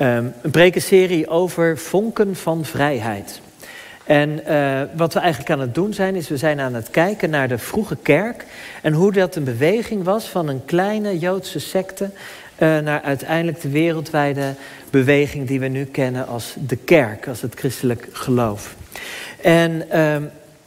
Um, een prekenserie over vonken van vrijheid. En uh, wat we eigenlijk aan het doen zijn, is we zijn aan het kijken naar de vroege kerk. En hoe dat een beweging was van een kleine Joodse secte. Uh, naar uiteindelijk de wereldwijde beweging die we nu kennen als de kerk, als het christelijk geloof. En uh,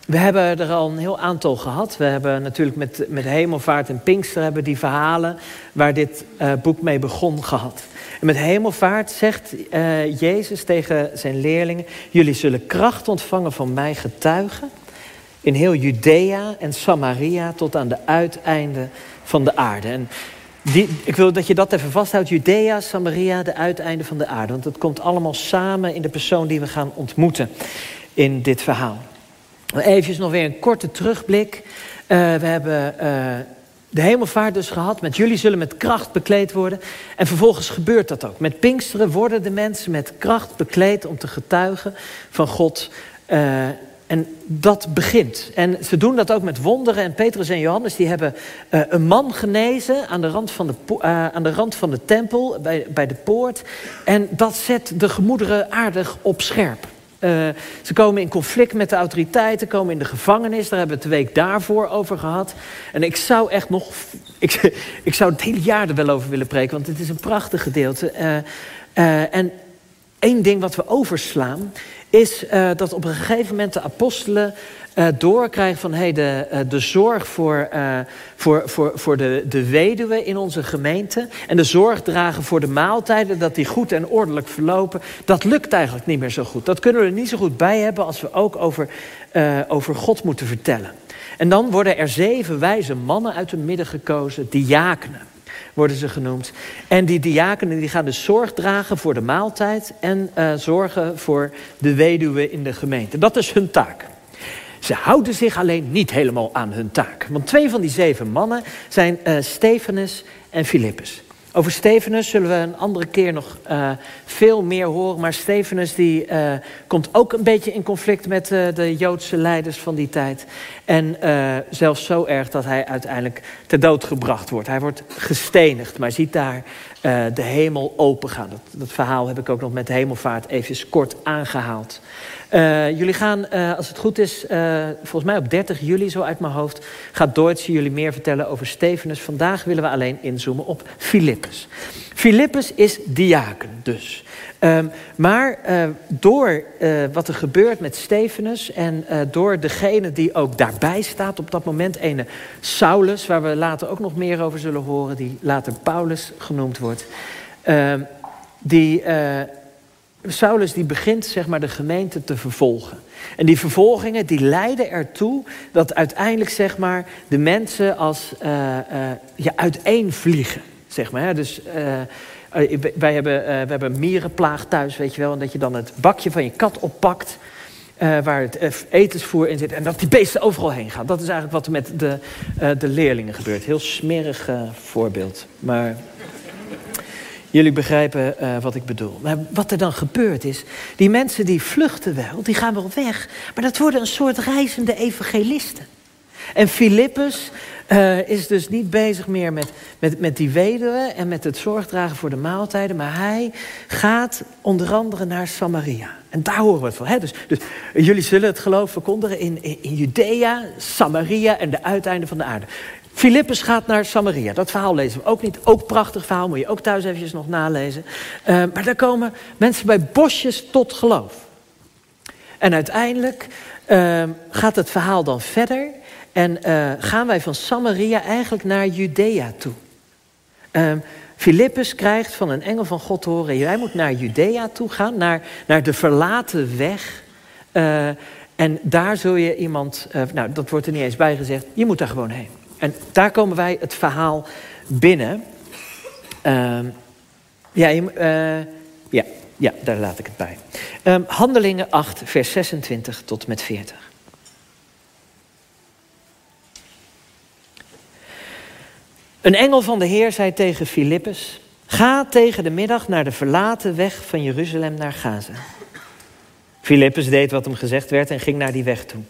we hebben er al een heel aantal gehad. We hebben natuurlijk met, met Hemelvaart en Pinkster hebben die verhalen waar dit uh, boek mee begon gehad. En met Hemelvaart zegt uh, Jezus tegen zijn leerlingen: Jullie zullen kracht ontvangen van mij getuigen. In heel Judea en Samaria tot aan de uiteinden van de aarde. En ik wil dat je dat even vasthoudt. Judea, Samaria, de uiteinden van de aarde. Want het komt allemaal samen in de persoon die we gaan ontmoeten in dit verhaal. Even nog weer een korte terugblik. Uh, we hebben uh, de hemelvaart dus gehad. Met jullie zullen met kracht bekleed worden. En vervolgens gebeurt dat ook. Met Pinksteren worden de mensen met kracht bekleed om te getuigen van God. Uh, en dat begint. En ze doen dat ook met wonderen. En Petrus en Johannes die hebben uh, een man genezen aan de rand van de, uh, aan de, rand van de tempel, bij, bij de poort. En dat zet de gemoederen aardig op scherp. Uh, ze komen in conflict met de autoriteiten, komen in de gevangenis. Daar hebben we het de week daarvoor over gehad. En ik zou echt nog. Ik, ik zou het hele jaar er wel over willen preken, want het is een prachtig gedeelte. Uh, uh, en één ding wat we overslaan, is dat op een gegeven moment de apostelen uh, doorkrijgen van hey, de, uh, de zorg voor, voor, voor, voor de, de weduwe in onze gemeente en de zorg dragen voor de maaltijden, dat die goed en ordelijk verlopen, dat lukt eigenlijk niet meer zo goed. Dat kunnen we er niet zo goed bij hebben als we ook over, over God moeten vertellen. En dan worden er zeven wijze mannen uit het midden gekozen, diakenen worden ze genoemd. En die diakenen die gaan dus zorg dragen voor de maaltijd en zorgen voor de weduwe in de gemeente. Dat is hun taak. Ze houden zich alleen niet helemaal aan hun taak. Want twee van die zeven mannen zijn uh, Stefanus en Filippus. Over Stefanus zullen we een andere keer nog uh, veel meer horen. Maar Stefanus die, uh, komt ook een beetje in conflict met uh, de Joodse leiders van die tijd. En zelfs zo erg dat hij uiteindelijk ter dood gebracht wordt. Hij wordt gestenigd, maar ziet daar de hemel opengaan. Dat, dat verhaal heb ik ook nog met de hemelvaart even kort aangehaald. Uh, jullie gaan, uh, als het goed is, uh, volgens mij op 30 juli, zo uit mijn hoofd, gaat Deutsche jullie meer vertellen over Stefanus. Vandaag willen we alleen inzoomen op Filippus. Filippus is diaken dus. Um, maar door wat er gebeurt met Stefanus en door degene die ook daarbij staat op dat moment, ene Saulus, waar we later ook nog meer over zullen horen, die later Paulus genoemd wordt, ehm, die Saulus die begint zeg maar, de gemeente te vervolgen. En die vervolgingen die leiden ertoe dat uiteindelijk zeg maar, de mensen als uh, uh, ja, uiteenvliegen. Zeg maar? Dus uh, wij hebben, we hebben mierenplaag thuis, weet je wel. En dat je dan het bakje van je kat oppakt. waar het etensvoer in zit. En dat die beesten overal heen gaan. Dat is eigenlijk wat er met de, de leerlingen gebeurt. Heel smerig voorbeeld. Maar Jullie begrijpen uh, wat ik bedoel. Maar wat er dan gebeurt is, die mensen die vluchten wel, die gaan wel weg. Maar dat worden een soort reizende evangelisten. En Filippus uh, is dus niet bezig meer met, met, met die weduwe en met het zorgdragen voor de maaltijden. Maar hij gaat onder andere naar Samaria. En daar horen we het van. Hè? Dus, dus jullie zullen het geloof verkondigen in, in Judea, Samaria en de uiteinden van de aarde. Filippus gaat naar Samaria. Dat verhaal lezen we ook niet. Ook prachtig verhaal, moet je ook thuis eventjes nog nalezen. Uh, maar daar komen mensen bij bosjes tot geloof. En uiteindelijk uh, gaat het verhaal dan verder. En uh, gaan wij van Samaria eigenlijk naar Judea toe. Filippus krijgt van een engel van God te horen... jij moet naar Judea toe gaan, naar, naar de verlaten weg... en daar zul je iemand, nou dat wordt er niet eens bij gezegd, je moet daar gewoon heen. En daar komen wij het verhaal binnen. Uh, ja, uh, ja, ja, daar laat ik het bij. Um, Handelingen 8, vers 26 tot met 40. Een engel van de Heer zei tegen Filippus: Ga tegen de middag naar de verlaten weg van Jeruzalem naar Gaza. Filippus deed wat hem gezegd werd en ging naar die weg toe.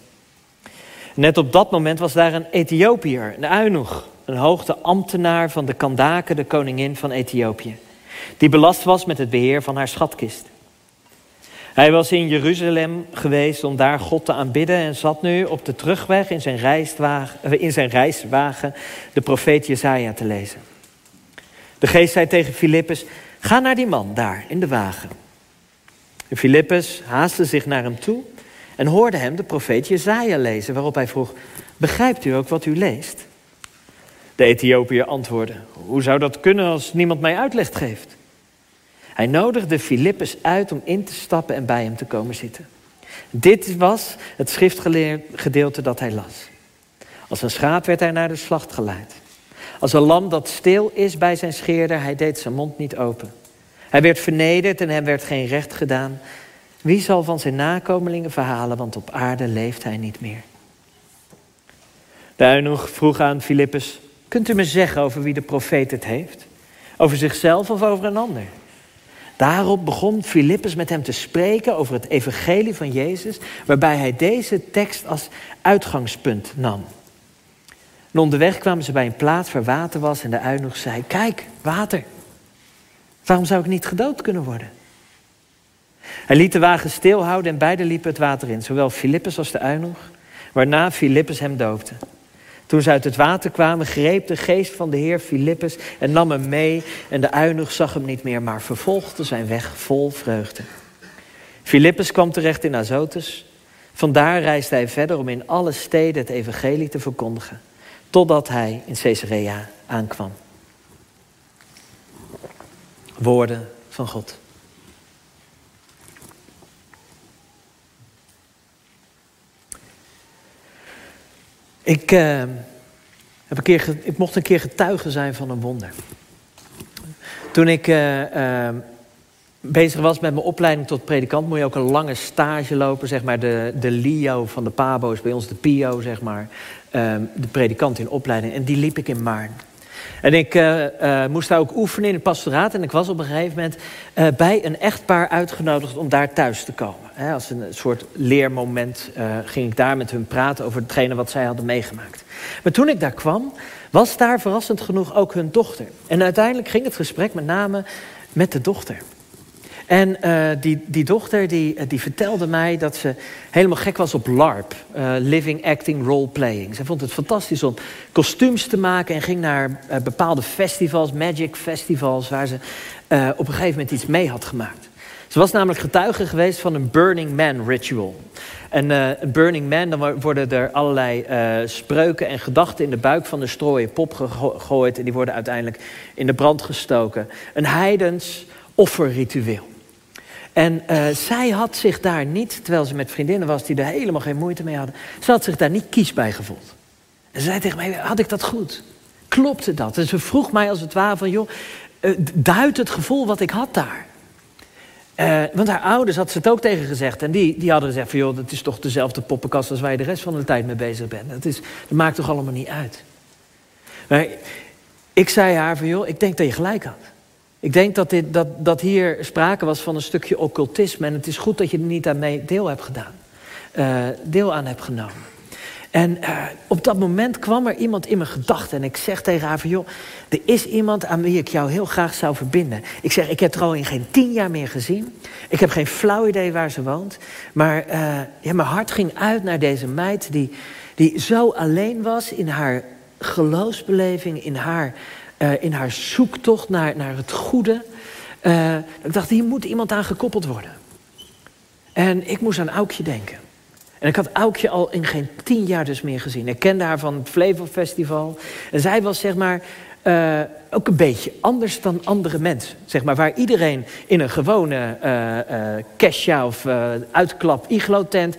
Net op dat moment was daar een Ethiopiër, een eunuch, een hoogte ambtenaar van de Kandake, de koningin van Ethiopië. die belast was met het beheer van haar schatkist. Hij was in Jeruzalem geweest om daar God te aanbidden en zat nu op de terugweg in zijn, reiswagen, in zijn reiswagen de profeet Jezaja te lezen. De geest zei tegen Filippus, ga naar die man daar in de wagen. En Filippus haastte zich naar hem toe en hoorde hem de profeet Jezaja lezen, waarop hij vroeg, begrijpt u ook wat u leest? De Ethiopiër antwoordde, hoe zou dat kunnen als niemand mij uitleg geeft? Hij nodigde Filippus uit om in te stappen en bij hem te komen zitten. Dit was het schriftgedeelte dat hij las. Als een schaap werd hij naar de slacht geleid. Als een lam dat stil is bij zijn scheerder, hij deed zijn mond niet open. Hij werd vernederd en hem werd geen recht gedaan. Wie zal van zijn nakomelingen verhalen, want op aarde leeft hij niet meer. De eunuch vroeg aan Filippus, kunt u me zeggen over wie de profeet het heeft? Over zichzelf of over een ander? Daarop begon Filippus met hem te spreken over het evangelie van Jezus, waarbij hij deze tekst als uitgangspunt nam. En onderweg kwamen ze bij een plaats waar water was en de eunuch zei, kijk, water. Waarom zou ik niet gedood kunnen worden? Hij liet de wagen stilhouden en beiden liepen het water in, zowel Filippus als de eunuch, waarna Filippus hem doopte. Toen ze uit het water kwamen, greep de geest van de Heer Filippus en nam hem mee. En de uinig zag hem niet meer, maar vervolgde zijn weg vol vreugde. Filippus kwam terecht in Azotus. Vandaar reisde hij verder om in alle steden het evangelie te verkondigen. Totdat hij in Caesarea aankwam. Woorden van God. Ik, uh, heb een keer, ik mocht een keer getuige zijn van een wonder. Toen ik uh, uh, bezig was met mijn opleiding tot predikant, moet je ook een lange stage lopen. Zeg maar de, de LIO van de PABO is bij ons de PIO, zeg maar. De predikant in opleiding. En die liep ik in Maarn. En ik uh, uh, moest daar ook oefenen in het pastoraat. En ik was op een gegeven moment uh, bij een echtpaar uitgenodigd om daar thuis te komen. Als een soort leermoment ging ik daar met hun praten over hetgene wat zij hadden meegemaakt. Maar toen ik daar kwam, was daar verrassend genoeg ook hun dochter. En uiteindelijk ging het gesprek met name met de dochter. En uh, die, die dochter die, eh, die vertelde mij dat ze helemaal gek was op LARP. Uh, living Acting Role Playing. Ze vond het fantastisch om kostuums te maken en ging naar bepaalde festivals, magic festivals, waar ze op een gegeven moment iets mee had gemaakt. Ze was namelijk getuige geweest van een Burning Man ritual. En een Burning Man, dan worden er allerlei spreuken en gedachten in de buik van de strooien pop gegooid. En die worden uiteindelijk in de brand gestoken. Een heidens offerritueel. En uh, zij had zich daar niet, terwijl ze met vriendinnen was die er helemaal geen moeite mee hadden, ze had zich daar niet kies bij gevoeld. En ze zei tegen mij: Had ik dat goed? Klopte dat? En ze vroeg mij als het ware: van, joh, uh, duidt het gevoel wat ik had daar? Uh, want haar ouders had ze het ook tegen gezegd. En die, die hadden gezegd: van, joh, dat is toch dezelfde poppenkast als waar je de rest van de tijd mee bezig bent. Dat, is, maakt toch allemaal niet uit. Ik zei haar: van, joh, ik denk dat je gelijk had. Ik denk dat, dit, dat, dat hier sprake was van een stukje occultisme. En het is goed dat je er niet aan mee deel hebt gedaan. Uh, deel aan hebt genomen. En uh, op dat moment kwam er iemand in mijn gedachten. En ik zeg tegen haar van, joh, er is iemand aan wie ik jou heel graag zou verbinden. Ik zeg, ik heb er al in geen tien jaar meer gezien. Ik heb geen flauw idee waar ze woont. Maar uh, ja, mijn hart ging uit naar deze meid die, die zo alleen was in haar geloofsbeleving, in haar uh, in haar zoektocht naar, naar het goede. Uh, ik dacht, hier moet iemand aan gekoppeld worden. En ik moest aan Aukje denken. En ik had Aukje al in geen tien jaar dus meer gezien. Ik kende haar van het Flevo Festival. En zij was zeg maar uh, ook een beetje anders dan andere mensen. Zeg maar, waar iedereen in een gewone uh, of uitklap iglo-tent...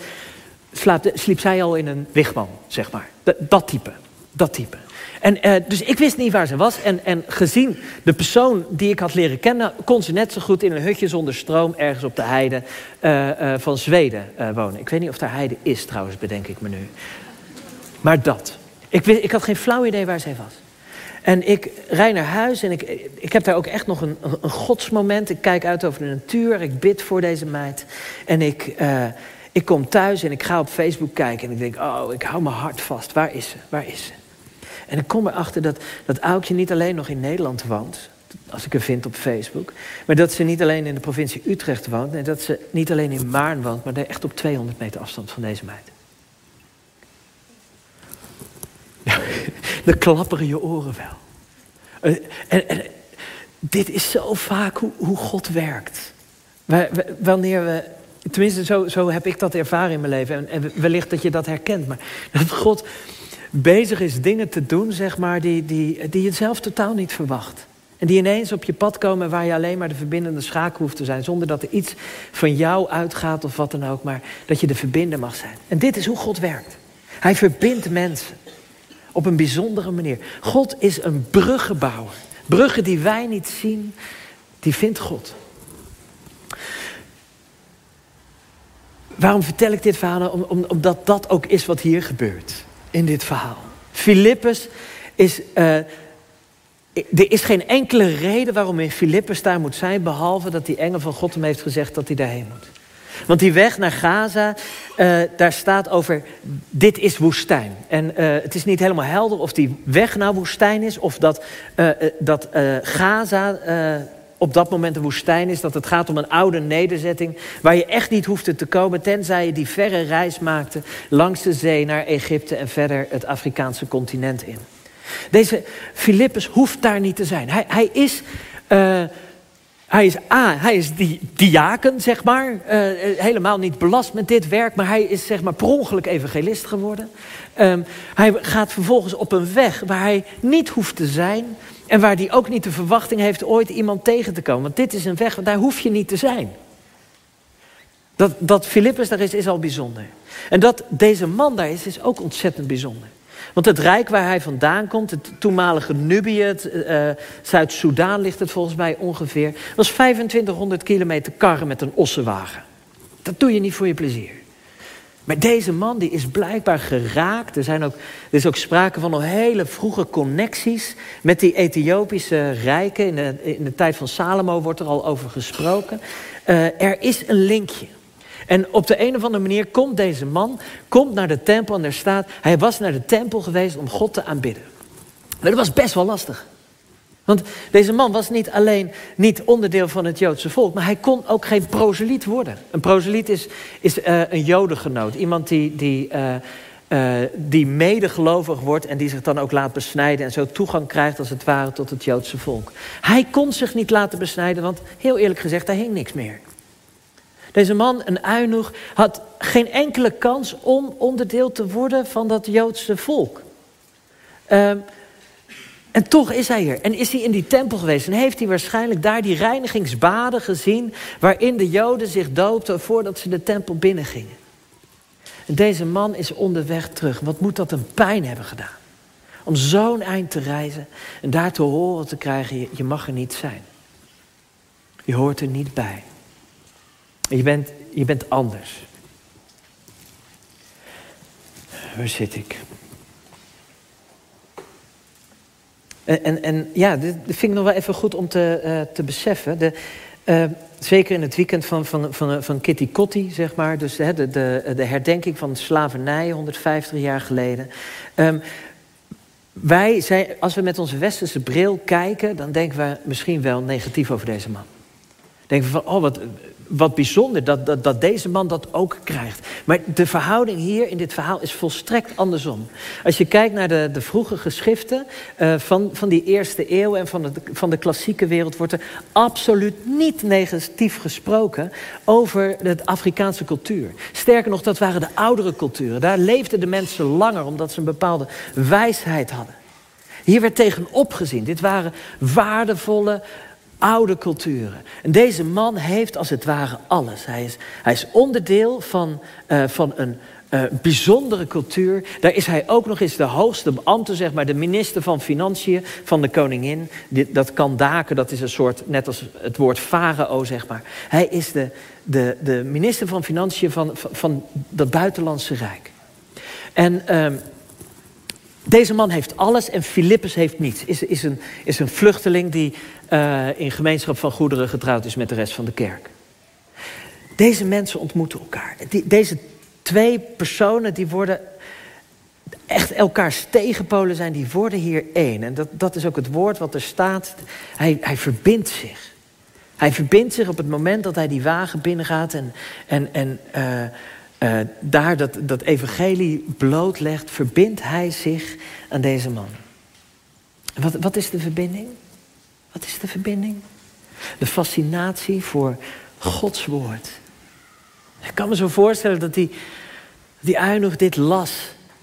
sliep zij al in een wigwam, zeg maar. Dat type, dat type. En, uh, dus ik wist niet waar ze was. En, en gezien de persoon die ik had leren kennen, kon ze net zo goed in een hutje zonder stroom ergens op de heide uh, uh, van Zweden wonen. Ik weet niet of daar heide is trouwens, bedenk ik me nu. Maar dat. Ik, ik had geen flauw idee waar zij was. En ik rijd naar huis en ik, ik heb daar ook echt nog een, een godsmoment. Ik kijk uit over de natuur, ik bid voor deze meid. En ik, ik kom thuis en ik ga op Facebook kijken en ik denk, oh, ik hou mijn hart vast. Waar is ze? Waar is ze? En ik kom erachter dat, dat Aukje niet alleen nog in Nederland woont, als ik er vind op Facebook. Maar dat ze niet alleen in de provincie Utrecht woont. Nee, dat ze niet alleen in Maarn woont, maar echt op 200 meter afstand van deze meid. Ja, dan klapperen je oren wel. Eh, en, en, dit is zo vaak hoe, hoe God werkt. Wanneer we, tenminste zo, zo heb ik dat ervaren in mijn leven. En, en wellicht dat je dat herkent. Maar dat God bezig is dingen te doen, zeg maar, die, die, die je zelf totaal niet verwacht. En die ineens op je pad komen waar je alleen maar de verbindende schakel hoeft te zijn. Zonder dat er iets van jou uitgaat of wat dan ook. Maar dat je de verbinder mag zijn. En dit is hoe God werkt. Hij verbindt mensen. Op een bijzondere manier. God is een bruggenbouwer. Bruggen die wij niet zien, die vindt God. Waarom vertel ik dit verhaal? Om, om, omdat dat ook is wat hier gebeurt. In dit verhaal. Filippus is... Uh, er is geen enkele reden waarom Filippus daar moet zijn... behalve dat die engel van God hem heeft gezegd dat hij daarheen moet. Want die weg naar Gaza, uh, daar staat over, dit is woestijn. En uh, het is niet helemaal helder of die weg naar woestijn is... of dat, dat Gaza op dat moment een woestijn is. Dat het gaat om een oude nederzetting waar je echt niet hoefde te komen... tenzij je die verre reis maakte langs de zee naar Egypte... en verder het Afrikaanse continent in. Deze Filippus hoeft daar niet te zijn. Hij, hij is... Hij is hij is die diaken, zeg maar. Uh, helemaal niet belast met dit werk, maar hij is zeg maar per ongeluk evangelist geworden. Um, hij gaat vervolgens op een weg waar hij niet hoeft te zijn. En waar hij ook niet de verwachting heeft ooit iemand tegen te komen. Want dit is een weg, daar hoef je niet te zijn. Dat, dat daar is, is al bijzonder. En dat deze man daar is, is ook ontzettend bijzonder. Want het rijk waar hij vandaan komt, het toenmalige Nubië, uh, Zuid-Soedan ligt het volgens mij ongeveer, was 2500 kilometer karren met een ossenwagen. Dat doe je niet voor je plezier. Maar deze man die is blijkbaar geraakt. Er, zijn ook, er is ook sprake van nog hele vroege connecties met die Ethiopische rijken. In de, in de tijd van Salomo wordt er al over gesproken. Uh, er is een linkje. En op de een of andere manier komt deze man komt naar de tempel en er staat... hij was naar de tempel geweest om God te aanbidden. Maar dat was best wel lastig. Want deze man was niet alleen niet onderdeel van het Joodse volk... maar hij kon ook geen proseliet worden. Een proseliet is, is uh, een jodengenoot. Iemand die... die uh, uh, die medegelovig wordt en die zich dan ook laat besnijden en zo toegang krijgt als het ware tot het Joodse volk. Hij kon zich niet laten besnijden, want heel eerlijk gezegd, daar hing niks meer. Deze man, een uinoeg, had geen enkele kans om onderdeel te worden van dat Joodse volk. En toch is hij er. En is hij in die tempel geweest. En heeft hij waarschijnlijk daar die reinigingsbaden gezien. waarin de Joden zich doopten voordat ze de tempel binnengingen. En deze man is onderweg terug. Wat moet dat een pijn hebben gedaan? Om zo'n eind te reizen en daar te horen te krijgen: je mag er niet zijn. Je hoort er niet bij. Je bent, je bent anders. Waar zit ik? En, en, en ja, dit, vind ik nog wel even goed om te, uh, te beseffen. De, uh, zeker in het weekend van, van, van, van Kitty Kotti, zeg maar. Dus de, de, de herdenking van slavernij 150 jaar geleden. Um, wij zijn, als we met onze westerse bril kijken, dan denken we misschien wel negatief over deze man. Denken we van, oh, wat, wat bijzonder dat, dat, deze man dat ook krijgt. Maar de verhouding hier in dit verhaal is volstrekt andersom. Als je kijkt naar de, de vroege geschriften uh, van, van die eerste eeuw en van de, van de klassieke wereld, wordt er absoluut niet negatief gesproken over de Afrikaanse cultuur. Sterker nog, dat waren de oudere culturen. Daar leefden de mensen langer omdat ze een bepaalde wijsheid hadden. Hier werd tegenop gezien. Dit waren waardevolle, oude culturen. En deze man heeft als het ware alles. Hij is, hij is onderdeel van, uh, van een uh, bijzondere cultuur. Daar is hij ook nog eens de hoogste ambte, zeg maar, de minister van Financiën van de koningin. Dat kan daken, dat is een soort, net als het woord farao, zeg maar. Hij is de, de, de minister van Financiën van, van, dat buitenlandse rijk. En... Uh, deze man heeft alles en Filippus heeft niets. Is, is, een, is een vluchteling die uh, in gemeenschap van goederen getrouwd is met de rest van de kerk. Deze mensen ontmoeten elkaar. Deze twee personen die worden, echt elkaars tegenpolen zijn, die worden hier één. En dat, dat is ook het woord wat er staat. Hij, hij verbindt zich. Hij verbindt zich op het moment dat hij die wagen binnengaat en, en, en uh, uh, daar dat, dat evangelie blootlegt, verbindt hij zich aan deze man. Wat, wat is de verbinding? Wat is de verbinding? De fascinatie voor Gods woord. Ik kan me zo voorstellen dat die, die nog dit las.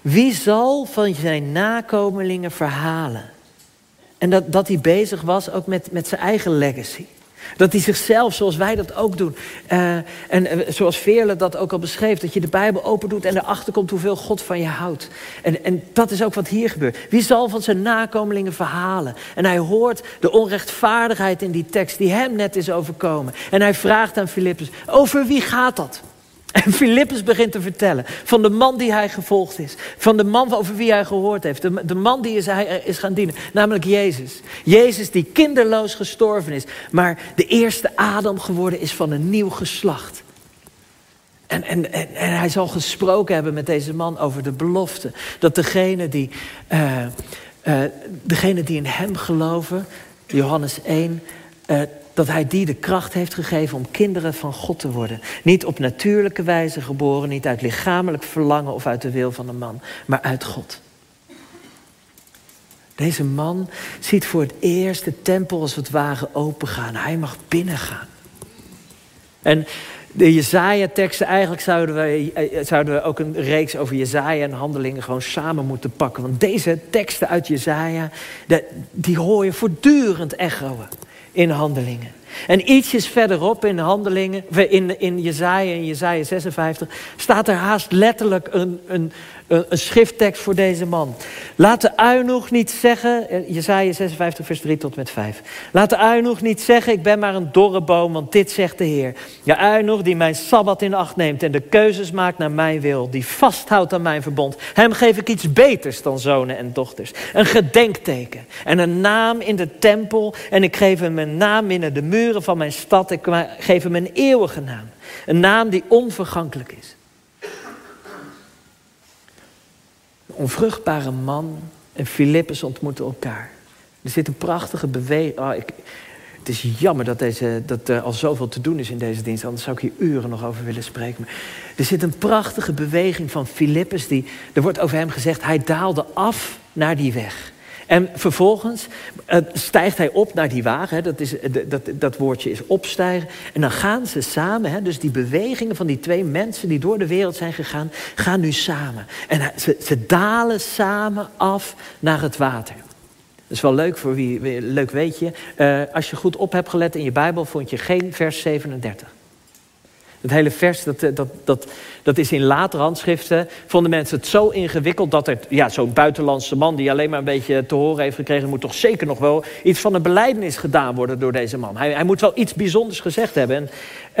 Wie zal van zijn nakomelingen verhalen? En dat, dat hij bezig was ook met, met zijn eigen legacy. Dat hij zichzelf, zoals wij dat ook doen. Uh, en uh, zoals Veerle dat ook al beschreef. Dat je de Bijbel open doet en erachter komt hoeveel God van je houdt. En, en dat is ook wat hier gebeurt. Wie zal van zijn nakomelingen verhalen? En hij hoort de onrechtvaardigheid in die tekst die hem net is overkomen. En hij vraagt aan Filippus, over wie gaat dat? En Filippus begint te vertellen van de man die hij gevolgd is. Van de man over wie hij gehoord heeft. De, man die is, hij is gaan dienen. Namelijk Jezus. Jezus die kinderloos gestorven is. Maar de eerste Adam geworden is van een nieuw geslacht. En, en, en, en hij zal gesproken hebben met deze man over de belofte. Dat degene die, uh, uh, degene die in hem geloven, Johannes 1, uh, dat hij die de kracht heeft gegeven om kinderen van God te worden. Niet op natuurlijke wijze geboren, niet uit lichamelijk verlangen of uit de wil van een man, maar uit God. Deze man ziet voor het eerst de tempel als het ware opengaan. Hij mag binnengaan. En de Jezaja-teksten, eigenlijk zouden we, eh, zouden we ook een reeks over Jezaja en handelingen gewoon samen moeten pakken. Want deze teksten uit Jezaja, die hoor je voortdurend echoen in handelingen. En ietsjes verderop in handelingen, in, in Jezaja, in Jezaja 56, staat er haast letterlijk een, een, een, schrifttekst voor deze man. Laat de niet zeggen, eh, Jezaja 56 vers 3 tot met 5. Laat de niet zeggen, ik ben maar een dorre boom, want dit zegt de Heer. Ja, uinoeg die mijn Sabbat in acht neemt en de keuzes maakt naar mijn wil. Die vasthoudt aan mijn verbond. Hem geef ik iets beters dan zonen en dochters. Een gedenkteken en een naam in de tempel. En ik geef hem een naam binnen de van mijn stad. Ik geef hem een eeuwige naam. Een naam die onvergankelijk is. onvruchtbare man en Filippus ontmoeten elkaar. Er zit een prachtige beweging. Oh, het is jammer dat, deze, dat er al zoveel te doen is in deze dienst. Anders zou ik hier uren nog over willen spreken. Maar er zit een prachtige beweging van Filippus. Die, er wordt over hem gezegd, hij daalde af naar die weg. En vervolgens uh, stijgt hij op naar die wagen. Hè, dat, is, eh, dat, dat woordje is opstijgen. En dan gaan ze samen. Hè, dus die bewegingen van die twee mensen die door de wereld zijn gegaan, gaan nu samen. En ze, ze dalen samen af naar het water. Dat is wel leuk voor wie, leuk weet je. Uh, als je goed op hebt gelet in je Bijbel, vond je geen vers 37. Het hele vers, dat, eh, dat, dat, dat is in latere handschriften. Vonden mensen het zo ingewikkeld dat er, ja, zo'n buitenlandse man die alleen maar een beetje te horen heeft gekregen, moet toch zeker nog wel iets van een beleidenis gedaan worden door deze man. Hij, hij moet wel iets bijzonders gezegd hebben. En,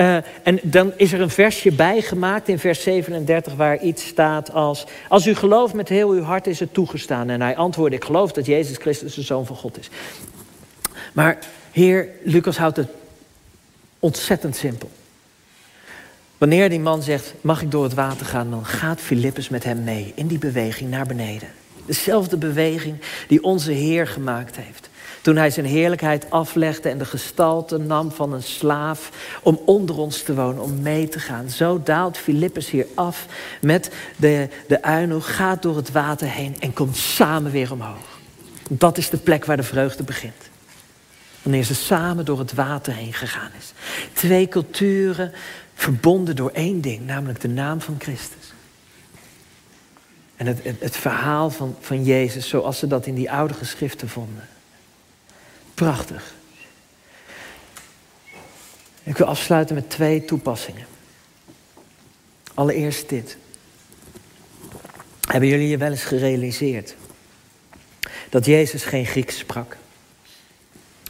uh, en dan is er een versje bijgemaakt in vers 37 waar iets staat als: Als u gelooft met heel uw hart is het toegestaan. En hij antwoordde: Ik geloof dat Jezus Christus de Zoon van God is. Maar Heer, Lucas houdt het ontzettend simpel. Wanneer die man zegt, mag ik door het water gaan, dan gaat Filippus met hem mee in die beweging naar beneden. Dezelfde beweging die onze Heer gemaakt heeft. Toen hij zijn heerlijkheid aflegde en de gestalte nam van een slaaf om onder ons te wonen, om mee te gaan. Zo daalt Filippus hier af met de, de uinoog, gaat door het water heen en komt samen weer omhoog. Dat is de plek waar de vreugde begint. Wanneer ze samen door het water heen gegaan is. Twee culturen verbonden door één ding, namelijk de naam van Christus. En het, het, verhaal van, van Jezus zoals ze dat in die oude geschriften vonden. Prachtig. Ik wil afsluiten met twee toepassingen. Allereerst dit. Hebben jullie je wel eens gerealiseerd dat Jezus geen Grieks sprak?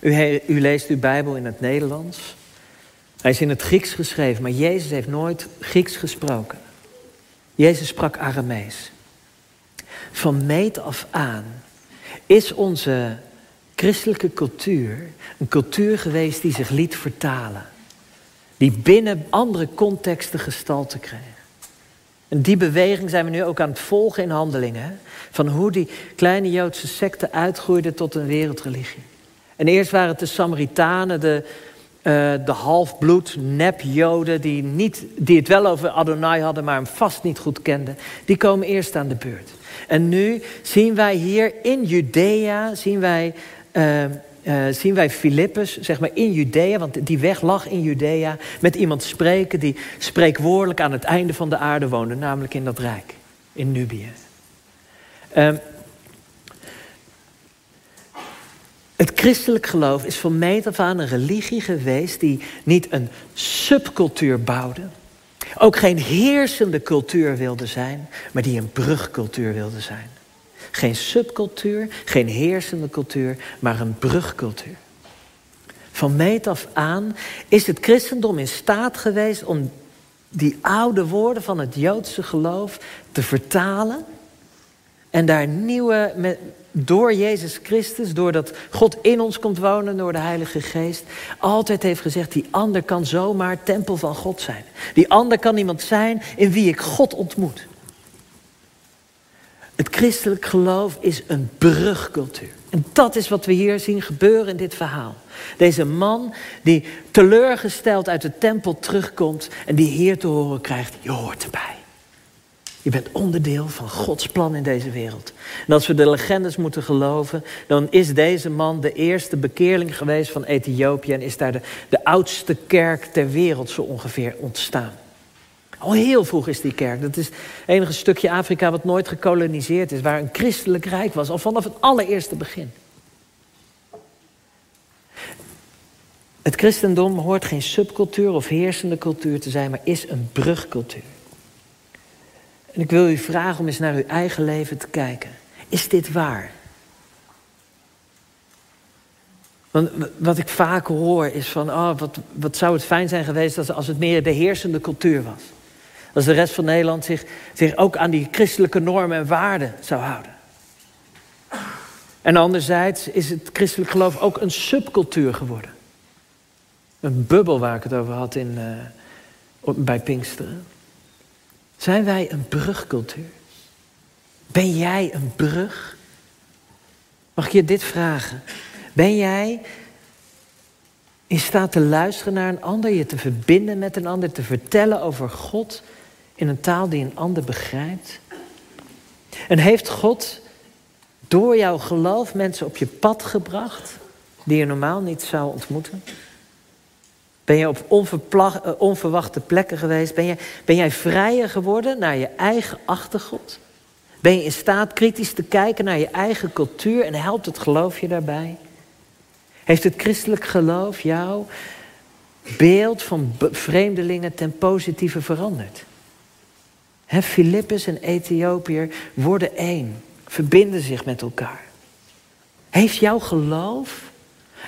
U, u leest uw Bijbel in het Nederlands. Hij is in het Grieks geschreven, maar Jezus heeft nooit Grieks gesproken. Jezus sprak Aramees. Van meet af aan is onze christelijke cultuur een cultuur geweest die zich liet vertalen. Die binnen andere contexten gestalte kreeg. En die beweging zijn we nu ook aan het volgen in handelingen. Van hoe die kleine Joodse secte uitgroeide tot een wereldreligie. En eerst waren het de Samaritanen, de, uh, de halfbloed nep-Joden... Die, niet, die het wel over Adonai hadden, maar hem vast niet goed kenden. Die komen eerst aan de beurt. En nu zien wij hier in Judea, zien wij... Uh, zien wij Filippus, zeg maar in Judea, want die weg lag in Judea, met iemand spreken die spreekwoordelijk aan het einde van de aarde woonde, namelijk in dat rijk, in Nubië. Uh, het christelijk geloof is van meet af aan een religie geweest die niet een subcultuur bouwde, ook geen heersende cultuur wilde zijn, maar die een brugcultuur wilde zijn. Geen subcultuur, geen heersende cultuur, maar een brugcultuur. Van meet af aan is het christendom in staat geweest om die oude woorden van het Joodse geloof te vertalen en daar nieuwe, door Jezus Christus, doordat God in ons komt wonen, door de Heilige Geest, altijd heeft gezegd, die ander kan zomaar tempel van God zijn. Die ander kan iemand zijn in wie ik God ontmoet. Het christelijk geloof is een brugcultuur. En dat is wat we hier zien gebeuren in dit verhaal. Deze man die teleurgesteld uit de tempel terugkomt en die hier te horen krijgt, je hoort erbij. Je bent onderdeel van Gods plan in deze wereld. En als we de legendes moeten geloven, dan is deze man de eerste bekeerling geweest van Ethiopië en is daar de, de oudste kerk ter wereld zo ongeveer ontstaan. Al heel vroeg is die kerk. Dat is het enige stukje Afrika wat nooit gekoloniseerd is, waar een christelijk rijk was, al vanaf het allereerste begin. Het christendom hoort geen subcultuur of heersende cultuur te zijn, maar is een brugcultuur. En ik wil u vragen om eens naar uw eigen leven te kijken. Is dit waar? Want wat ik vaak hoor is van, oh, wat, wat zou het fijn zijn geweest als, het meer de heersende cultuur was. Als de rest van Nederland zich, zich ook aan die christelijke normen en waarden zou houden. En anderzijds is het christelijk geloof ook een subcultuur geworden. Een bubbel waar ik het over had in, uh, bij Pinksteren. Zijn wij een brugcultuur? Ben jij een brug? Mag ik je dit vragen? Ben jij in staat te luisteren naar een ander, je te verbinden met een ander, te vertellen over God in een taal die een ander begrijpt? En heeft God door jouw geloof mensen op je pad gebracht die je normaal niet zou ontmoeten? Ben je op eh, onverwachte plekken geweest? Ben, je, ben jij vrijer geworden naar je eigen achtergrond? Ben je in staat kritisch te kijken naar je eigen cultuur en helpt het geloof je daarbij? Heeft het christelijk geloof jouw beeld van vreemdelingen ten positieve veranderd? He, Filippus en Ethiopiër worden één, verbinden zich met elkaar. Heeft jouw geloof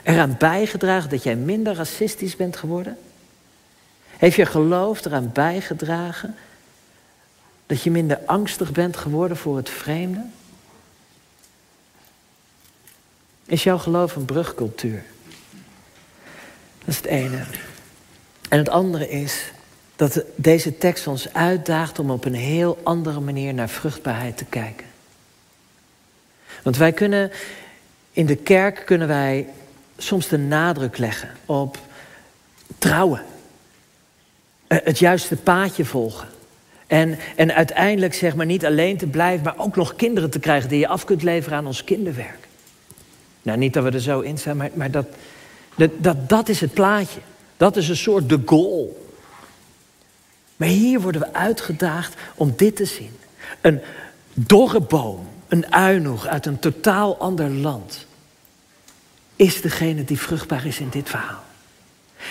eraan bijgedragen dat jij minder racistisch bent geworden? Heeft je geloof eraan bijgedragen dat je minder angstig bent geworden voor het vreemde? Is jouw geloof een brugcultuur? Dat is het ene. En het andere is dat deze tekst ons uitdaagt om op een heel andere manier naar vruchtbaarheid te kijken. Want wij kunnen in de kerk kunnen wij soms de nadruk leggen op trouwen. Eh, het juiste paadje volgen. En, en uiteindelijk zeg maar niet alleen te blijven, maar ook nog kinderen te krijgen die je af kunt leveren aan ons kinderwerk. Nou, niet dat we er zo in zijn, maar, maar dat, dat, dat, dat is het plaatje. Dat is een soort de goal. Maar hier worden we uitgedaagd om dit te zien. Een dorre boom, een uinoeg uit een totaal ander land is degene die vruchtbaar is in dit verhaal.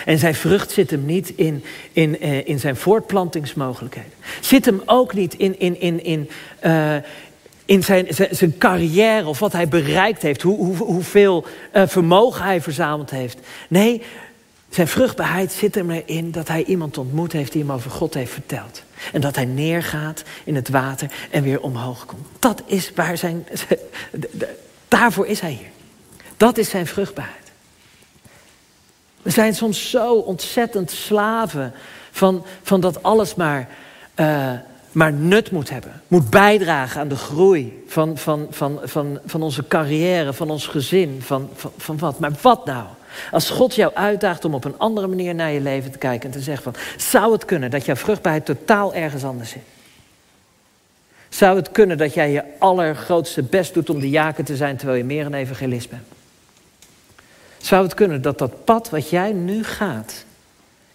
En zijn vrucht zit hem niet in, in, uh, in zijn voortplantingsmogelijkheden. Zit hem ook niet in, in, in, in, uh, in zijn, zijn, zijn, carrière of wat hij bereikt heeft, hoe, hoe, hoeveel uh, vermogen hij verzameld heeft. Nee, zijn vruchtbaarheid zit hem erin dat hij iemand ontmoet heeft die hem over God heeft verteld. En dat hij neergaat in het water en weer omhoog komt. Dat is waar zijn. Daarvoor is hij hier. Dat is zijn vruchtbaarheid. We zijn soms zo ontzettend slaven van, van dat alles maar uh, maar nut moet hebben. Moet bijdragen aan de groei van, van, van, van, van onze carrière, van ons gezin, van, van, van wat. Maar wat nou? Als God jou uitdaagt om op een andere manier naar je leven te kijken en te zeggen van, zou het kunnen dat jouw vruchtbaarheid totaal ergens anders zit? Zou het kunnen dat jij je allergrootste best doet om de jaken te zijn terwijl je meer een evangelist bent? Zou het kunnen dat dat pad wat jij nu gaat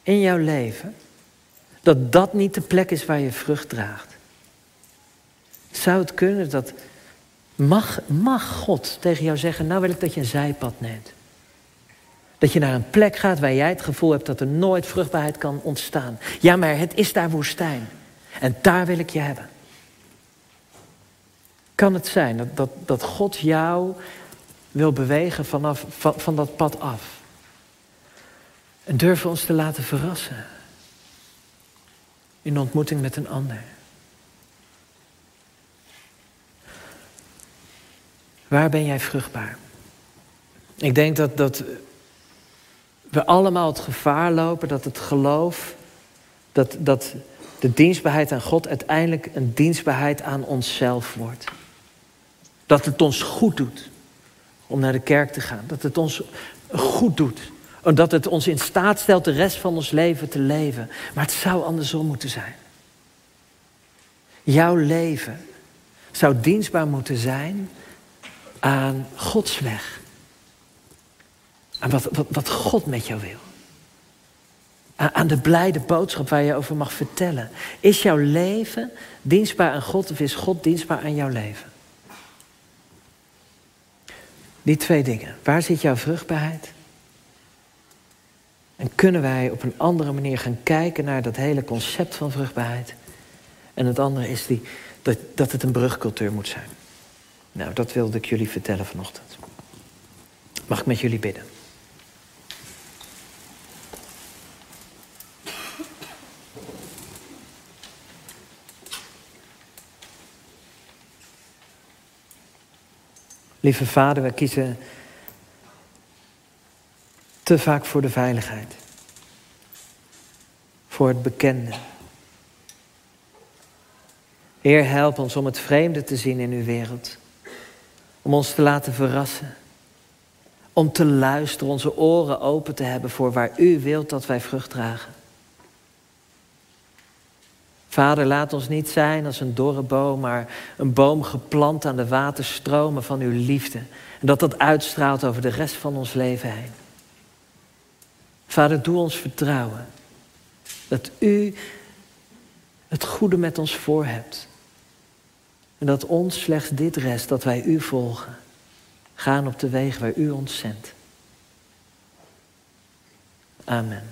in jouw leven, dat dat niet de plek is waar je vrucht draagt? Zou het kunnen dat mag, mag God tegen jou zeggen, nou wil ik dat je een zijpad neemt? Dat je naar een plek gaat waar jij het gevoel hebt dat er nooit vruchtbaarheid kan ontstaan. Ja, maar het is daar woestijn. En daar wil ik je hebben. Kan het zijn dat, dat, dat God jou wil bewegen vanaf, van, van dat pad af? En durven ons te laten verrassen. In ontmoeting met een ander. Waar ben jij vruchtbaar? Ik denk dat, dat we allemaal het gevaar lopen dat het geloof, dat, dat de dienstbaarheid aan God uiteindelijk een dienstbaarheid aan onszelf wordt. Dat het ons goed doet om naar de kerk te gaan. Dat het ons goed doet. Dat het ons in staat stelt de rest van ons leven te leven. Maar het zou andersom moeten zijn. Jouw leven zou dienstbaar moeten zijn aan Gods weg. Aan wat, wat, wat God met jou wil. Aan de blijde boodschap waar je over mag vertellen. Is jouw leven dienstbaar aan God of is God dienstbaar aan jouw leven? Die twee dingen. Waar zit jouw vruchtbaarheid? En kunnen wij op een andere manier gaan kijken naar dat hele concept van vruchtbaarheid? En het andere is die, dat, dat het een brugcultuur moet zijn. Nou, dat wilde ik jullie vertellen vanochtend. Mag ik met jullie bidden? Lieve vader, wij kiezen te vaak voor de veiligheid. Voor het bekende. Heer, help ons om het vreemde te zien in uw wereld. Om ons te laten verrassen. Om te luisteren, onze oren open te hebben voor waar u wilt dat wij vrucht dragen. Vader, laat ons niet zijn als een dorre boom, maar een boom geplant aan de waterstromen van uw liefde. En dat dat uitstraalt over de rest van ons leven heen. Vader, doe ons vertrouwen dat u het goede met ons voor hebt. En dat ons slechts dit rest, dat wij u volgen. Gaan op de weg waar u ons zendt. Amen.